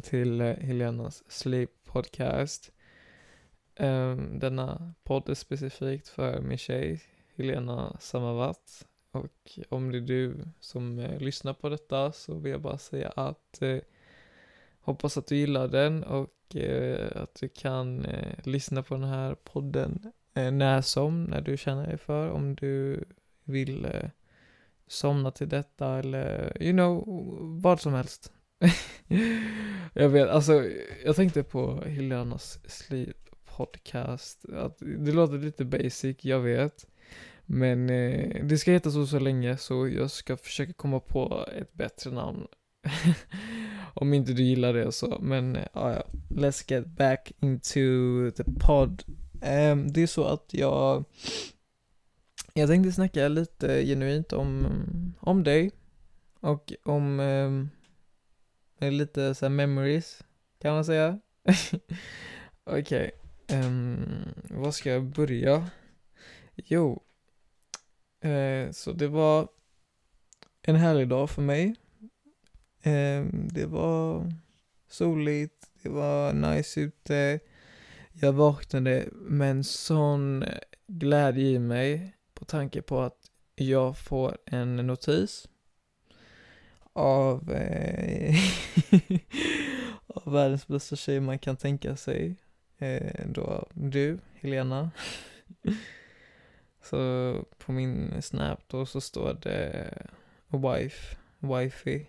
välkommen till eh, Helenas Sleep Podcast. Um, denna podd är specifikt för min tjej Helena Samavat. Och om det är du som eh, lyssnar på detta så vill jag bara säga att eh, hoppas att du gillar den och eh, att du kan eh, lyssna på den här podden eh, när som, när du känner dig för, om du vill somna till detta eller you know, vad som helst. jag vet, alltså jag tänkte på Helenas Sleep podcast, att det låter lite basic, jag vet. Men eh, det ska heta så så länge så jag ska försöka komma på ett bättre namn. Om inte du gillar det så, men eh, ja, ja, let's get back into the pod. Um, det är så att jag jag tänkte snacka lite genuint om, om dig och om um, lite så memories, kan man säga. Okej, okay. um, var ska jag börja? Jo, uh, så det var en härlig dag för mig. Um, det var soligt, det var nice ute. Jag vaknade med en sån glädje i mig på tanke på att jag får en notis av, eh, av världens bästa tjej man kan tänka sig. Eh, då du, Helena. så på min snap då så står det wife, wifey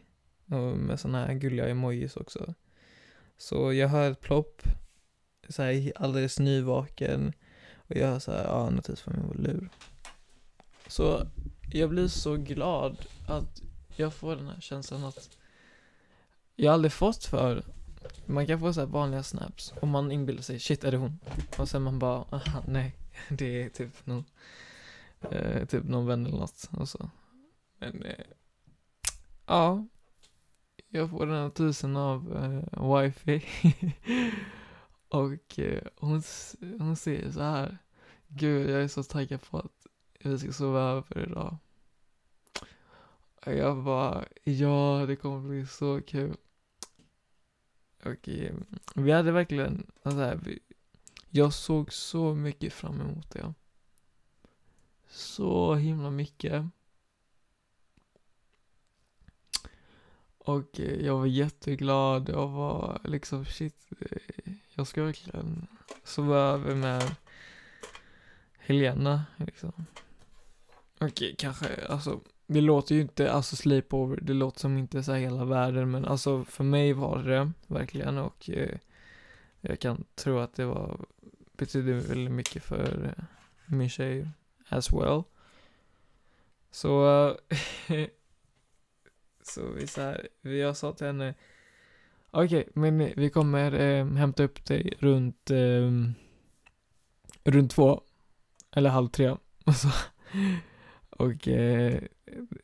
med sådana här gulliga emojis också. Så jag hör ett plopp, så här alldeles nyvaken och jag hör så här, ja, notis från min lur. Så jag blir så glad att jag får den här känslan att jag aldrig fått för man kan få så vanliga snaps och man inbillar sig shit är det hon? Och sen man bara aha nej det är typ någon eh, typ någon vän eller något och så. Men eh, ja jag får den här tusen av eh, wifi och eh, hon, hon säger så här gud jag är så taggad på att vi ska sova över idag. Jag bara, ja det kommer bli så kul. Och eh, vi hade verkligen, alltså vi, jag såg så mycket fram emot det. Så himla mycket. Och eh, jag var jätteglad, jag var liksom shit, eh, jag ska verkligen sova över med Helena liksom. Okej, eh, kanske, alltså, det låter ju inte, alltså sleepover, det låter som inte så hela världen, men alltså för mig var det verkligen och eh, jag kan tro att det var, betydde väldigt mycket för eh, min tjej as well. Så, eh, så vi så här, jag sa till henne, okej, okay, men vi kommer eh, hämta upp dig runt, eh, runt två, eller halv tre. Och så och eh,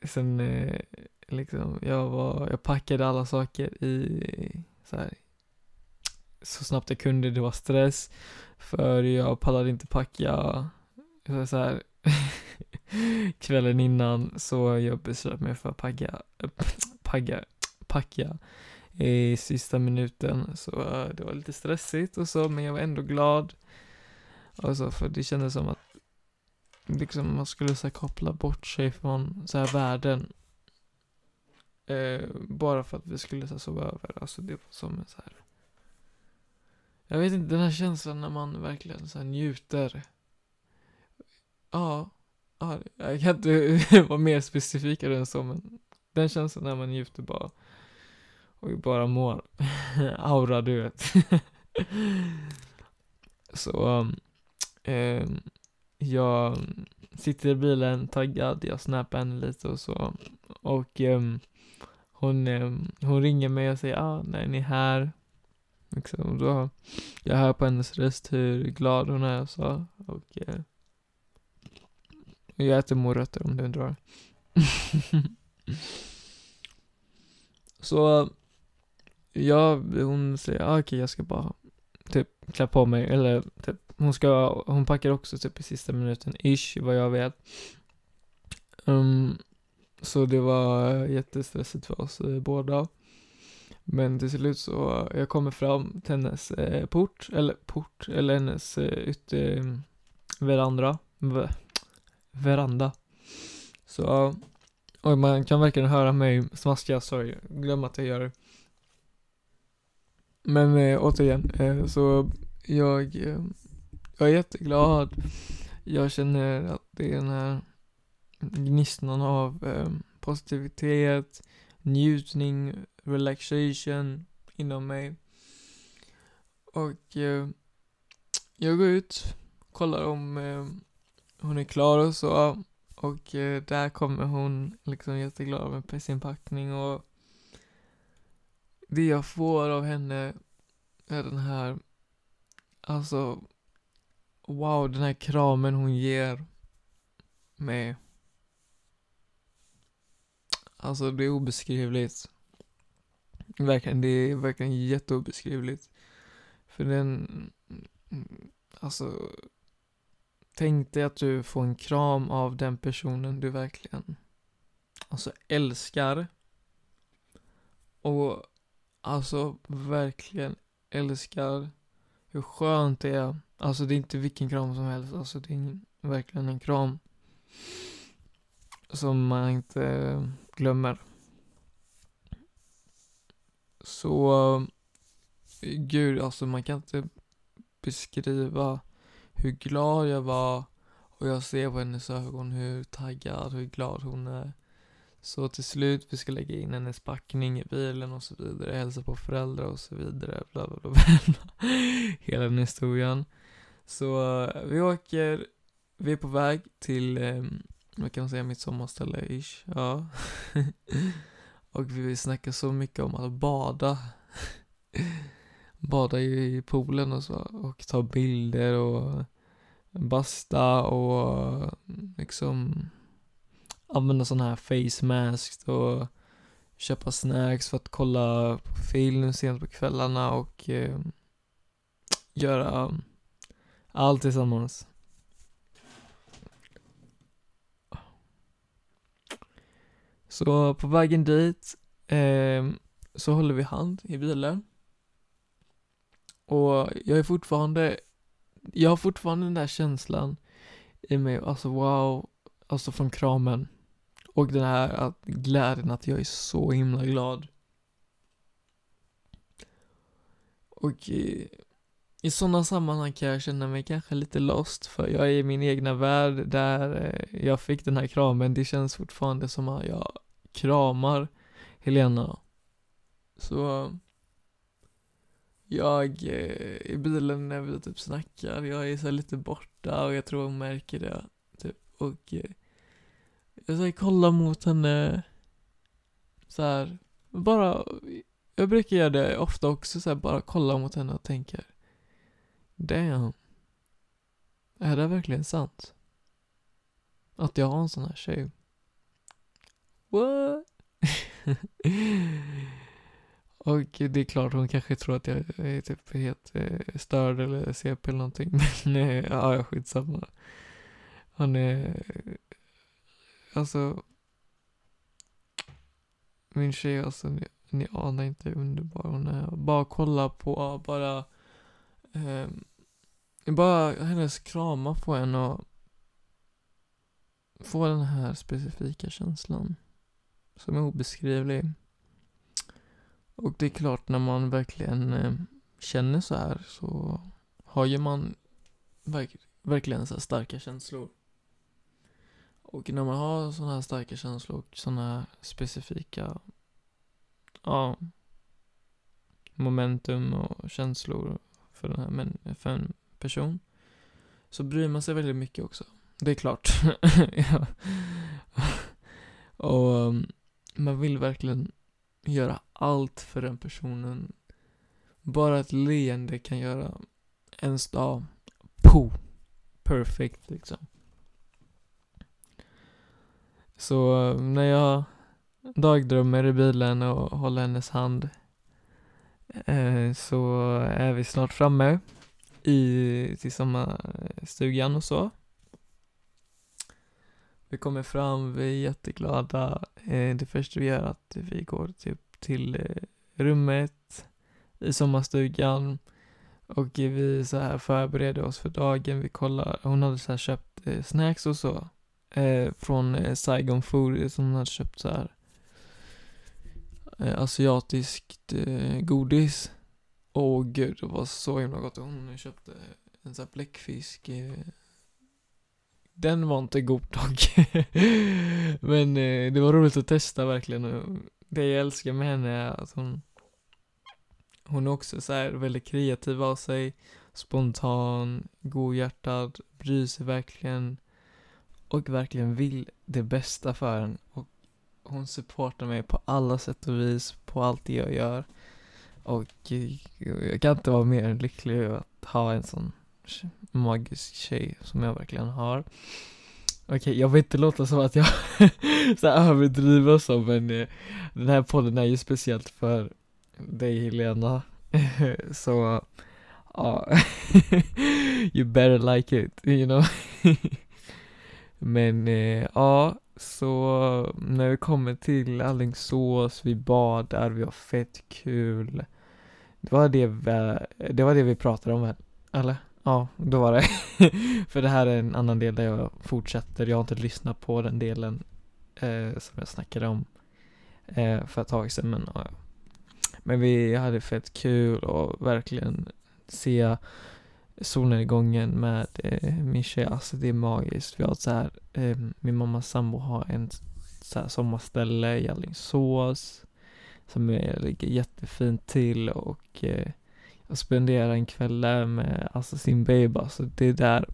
sen eh, liksom, jag var, jag packade alla saker i så här, så snabbt jag kunde, det var stress. För jag pallade inte packa så, här, kvällen innan, så jag beslöt mig för att packa, packa, packa i sista minuten. Så eh, det var lite stressigt och så, men jag var ändå glad. Alltså, för det kändes som att liksom man skulle så koppla bort sig från så här världen. Eh, bara för att vi skulle så här, sova över. Alltså det var som en så här. Jag vet inte, den här känslan när man verkligen så här njuter. Ja, ja, jag kan inte vara mer specifikare än så, men den känslan när man njuter bara. Och bara mår. Aura, du vet. så, um, um, jag sitter i bilen taggad, jag snappar henne lite och så. Och um, hon, um, hon ringer mig och säger, ah, när ni är här. Liksom, då, jag hör på hennes röst hur glad hon är och så. Och uh, jag äter morötter om du undrar. så, ja, hon säger, ah, okej okay, jag ska bara typ klä på mig, eller typ hon ska, hon packar också typ i sista minuten, ish, vad jag vet. Um, så det var jättestressigt för oss eh, båda. Men till slut så, jag kommer fram till hennes eh, port, eller port, eller hennes eh, ytter, eh, veranda, v veranda. Så, och man kan verkligen höra mig smaska, sorry, glöm att jag gör det. Men eh, återigen, eh, så jag, eh, jag är jätteglad. Jag känner att det är den här gnistan av eh, positivitet, njutning, relaxation inom mig. Och eh, jag går ut, kollar om eh, hon är klar och så. Och eh, där kommer hon liksom jätteglad med sin packning och det jag får av henne är den här, alltså, wow, den här kramen hon ger mig. Alltså det är obeskrivligt. Verkligen, det är verkligen jätteobeskrivligt. För den, alltså, tänk dig att du får en kram av den personen du verkligen, alltså älskar. Och alltså verkligen älskar hur skönt det är. Alltså det är inte vilken kram som helst, alltså det är verkligen en kram som man inte glömmer. Så, gud alltså man kan inte beskriva hur glad jag var och jag ser på hennes ögon hur taggad, hur glad hon är. Så till slut, vi ska lägga in hennes packning i bilen och så vidare, hälsa på föräldrar och så vidare, bla bla bla, bla. Hela den historien. Så eh, vi åker, vi är på väg till, eh, vad kan man säga, mitt sommarställe ish, ja. och vi snackar så mycket om att bada. bada i poolen och så, och ta bilder och basta och liksom använda sådana här face masks och köpa snacks för att kolla på film sent på kvällarna och eh, göra um, allt tillsammans. Så på vägen dit eh, så håller vi hand i bilen. Och jag är fortfarande, jag har fortfarande den där känslan i mig, alltså wow, alltså från kramen. Och den här att, glädjen att jag är så himla glad. Och i, i sådana sammanhang kan jag känna mig kanske lite lost, för jag är i min egna värld där eh, jag fick den här kramen. Det känns fortfarande som att jag kramar Helena. Så jag, eh, i bilen när vi typ snackar, jag är så lite borta och jag tror hon märker det. Typ. Och eh, jag så kolla mot henne så här, bara, jag brukar göra det ofta också så här, bara kolla mot henne och tänker Damn. Är det verkligen sant? Att jag har en sån här tjej? What? och det är klart hon kanske tror att jag är typ helt eh, störd eller CP eller någonting. Men eh, ja, skitsamma. Hon är Alltså, min tjej alltså, ni, ni anar inte hur underbar hon är. Bara kolla på, bara, eh, bara hennes kramar på en och få den här specifika känslan som är obeskrivlig. Och det är klart, när man verkligen eh, känner så här så har ju man verk verkligen så här starka känslor. Och när man har sådana här starka känslor och sådana här specifika, ja, momentum och känslor för, den här, men, för en person, så bryr man sig väldigt mycket också. Det är klart. ja. Och um, man vill verkligen göra allt för den personen. Bara ett leende kan göra ens dag, po, perfect liksom. Så när jag dagdrömmer i bilen och håller hennes hand eh, så är vi snart framme i, till sommarstugan och så. Vi kommer fram, vi är jätteglada. Eh, det första vi gör är att vi går typ till eh, rummet i sommarstugan och vi så här förbereder oss för dagen. Vi kollar, hon hade så här köpt eh, snacks och så eh, från eh, Saigon Food som hon hade köpt så här eh, asiatiskt eh, godis. Åh gud, det var så himla gott. Hon köpte en sån här bläckfisk. Eh, den var inte god dock. Men eh, det var roligt att testa verkligen. Det jag älskar med henne är att hon hon är också så här väldigt kreativ av sig, spontan, godhjärtad, bryr sig verkligen och verkligen vill det bästa för en. Och hon supportar mig på alla sätt och vis, på allt det jag gör. Och jag kan inte vara mer lycklig över att ha en sån magisk tjej som jag verkligen har. Okej, okay, jag vill inte låta som att jag så överdriver så, men eh, den här podden är ju speciellt för dig Helena. så, ja, you better like it, you know. Men eh, ja, så när vi kommer till Alingsås, vi badar, vi har fett kul. Det var det vi, det var det vi pratade om väl? Eller? Ja, då var det. För det här är en annan del där jag fortsätter. Jag har inte lyssnat på den delen eh, som jag snackade om eh, för ett tag sedan, men ja. Men vi hade fett kul och verkligen se solnedgången med eh, min tjej, alltså det är magiskt. Vi har så här, eh, min mammas sambo har en så här sommarställe i Alingsås som är, ligger jättefint till och eh, jag spenderar en kväll där med alltså sin baby, alltså det där,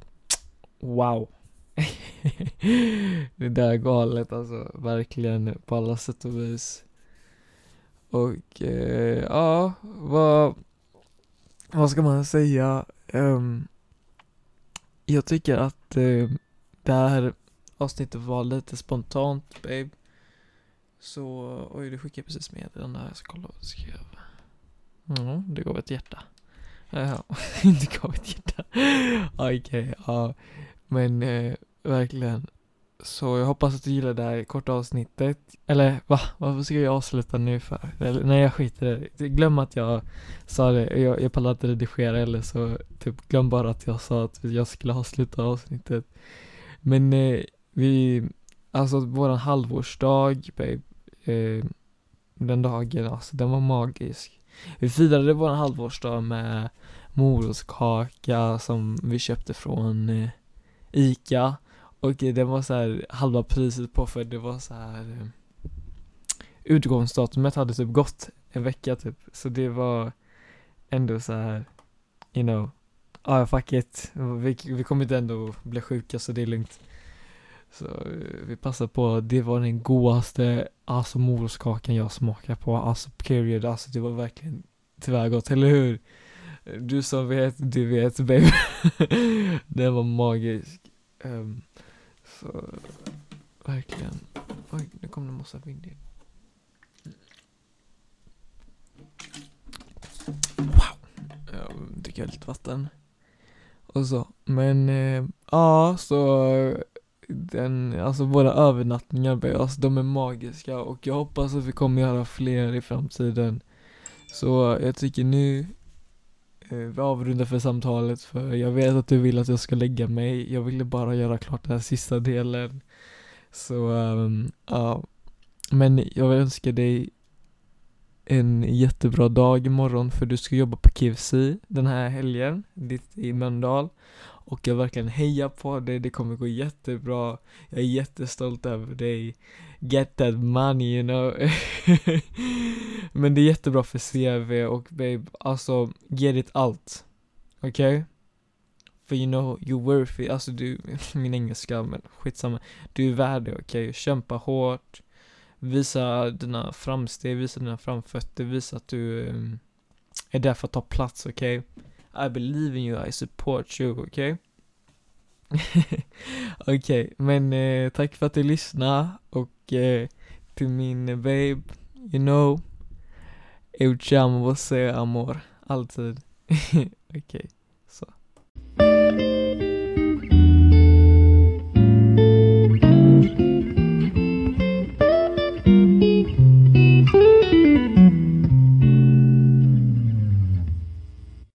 wow. det där är galet alltså, verkligen på alla sätt och vis. Och eh, ja, vad, vad ska man säga? Um, jag tycker att uh, det här avsnittet var lite spontant, babe. Så, oj, du skickade precis meddelande här. Jag ska kolla vad du skrev. Ja, det gav ett hjärta. Ja, det gav ett hjärta. Okej, okay, ja. Men eh, verkligen. Så jag hoppas att du gillar det här korta avsnittet. Eller va? Varför ska jag avsluta nu för? Eller, nej jag skiter i det. Glöm att jag sa det. Jag, jag pallar inte redigera eller så typ glöm bara att jag sa att jag skulle avsluta avsnittet. Men eh, vi, alltså våran halvårsdag babe, eh, den dagen alltså den var magisk. Vi firade våran halvårsdag med morotskaka som vi köpte från eh, Ica och den var så här halva priset på för det var så här eh, Utgångsdatumet hade typ gått en vecka typ, så det var ändå så här You know, ja ah, fuck it, vi, vi kommer inte ändå bli sjuka så det är lugnt. Så eh, vi passade på, det var den godaste, alltså morotskakan jag smakade på, alltså period, alltså det var verkligen tyvärr gott, eller hur? Du som vet, du vet baby. Den var magisk. Um, Alltså verkligen. Oj, nu kom det en massa vind in. Wow! Jag dricker lite vatten. Och så. Men, eh, ja, så den, alltså våra övernattningar, alltså de är magiska och jag hoppas att vi kommer göra fler i framtiden. Så jag tycker nu Eh, vi avrundar för samtalet för jag vet att du vill att jag ska lägga mig. Jag ville bara göra klart den här sista delen. Så, um, ja. Men jag vill önska dig en jättebra dag imorgon för du ska jobba på KFC den här helgen, ditt i Mölndal. Och jag verkligen hejar på dig, det kommer gå jättebra. Jag är jättestolt över dig. Get that money you know. Men det är jättebra för CV och babe, alltså ge ditt allt. Okej? Okay? För you know, you're worth it. Alltså du, min engelska, men skitsamma. Du är värd det, okej? Okay? Kämpa hårt. Visa dina framsteg, visa dina framfötter, visa att du um, är där för att ta plats, okej? Okay? I believe in you, I support you, okej? Okay? okej, okay, men eh, tack för att du lyssnade och eh, till min babe, you know, eu te amo você, amor, alltid. okej, okay.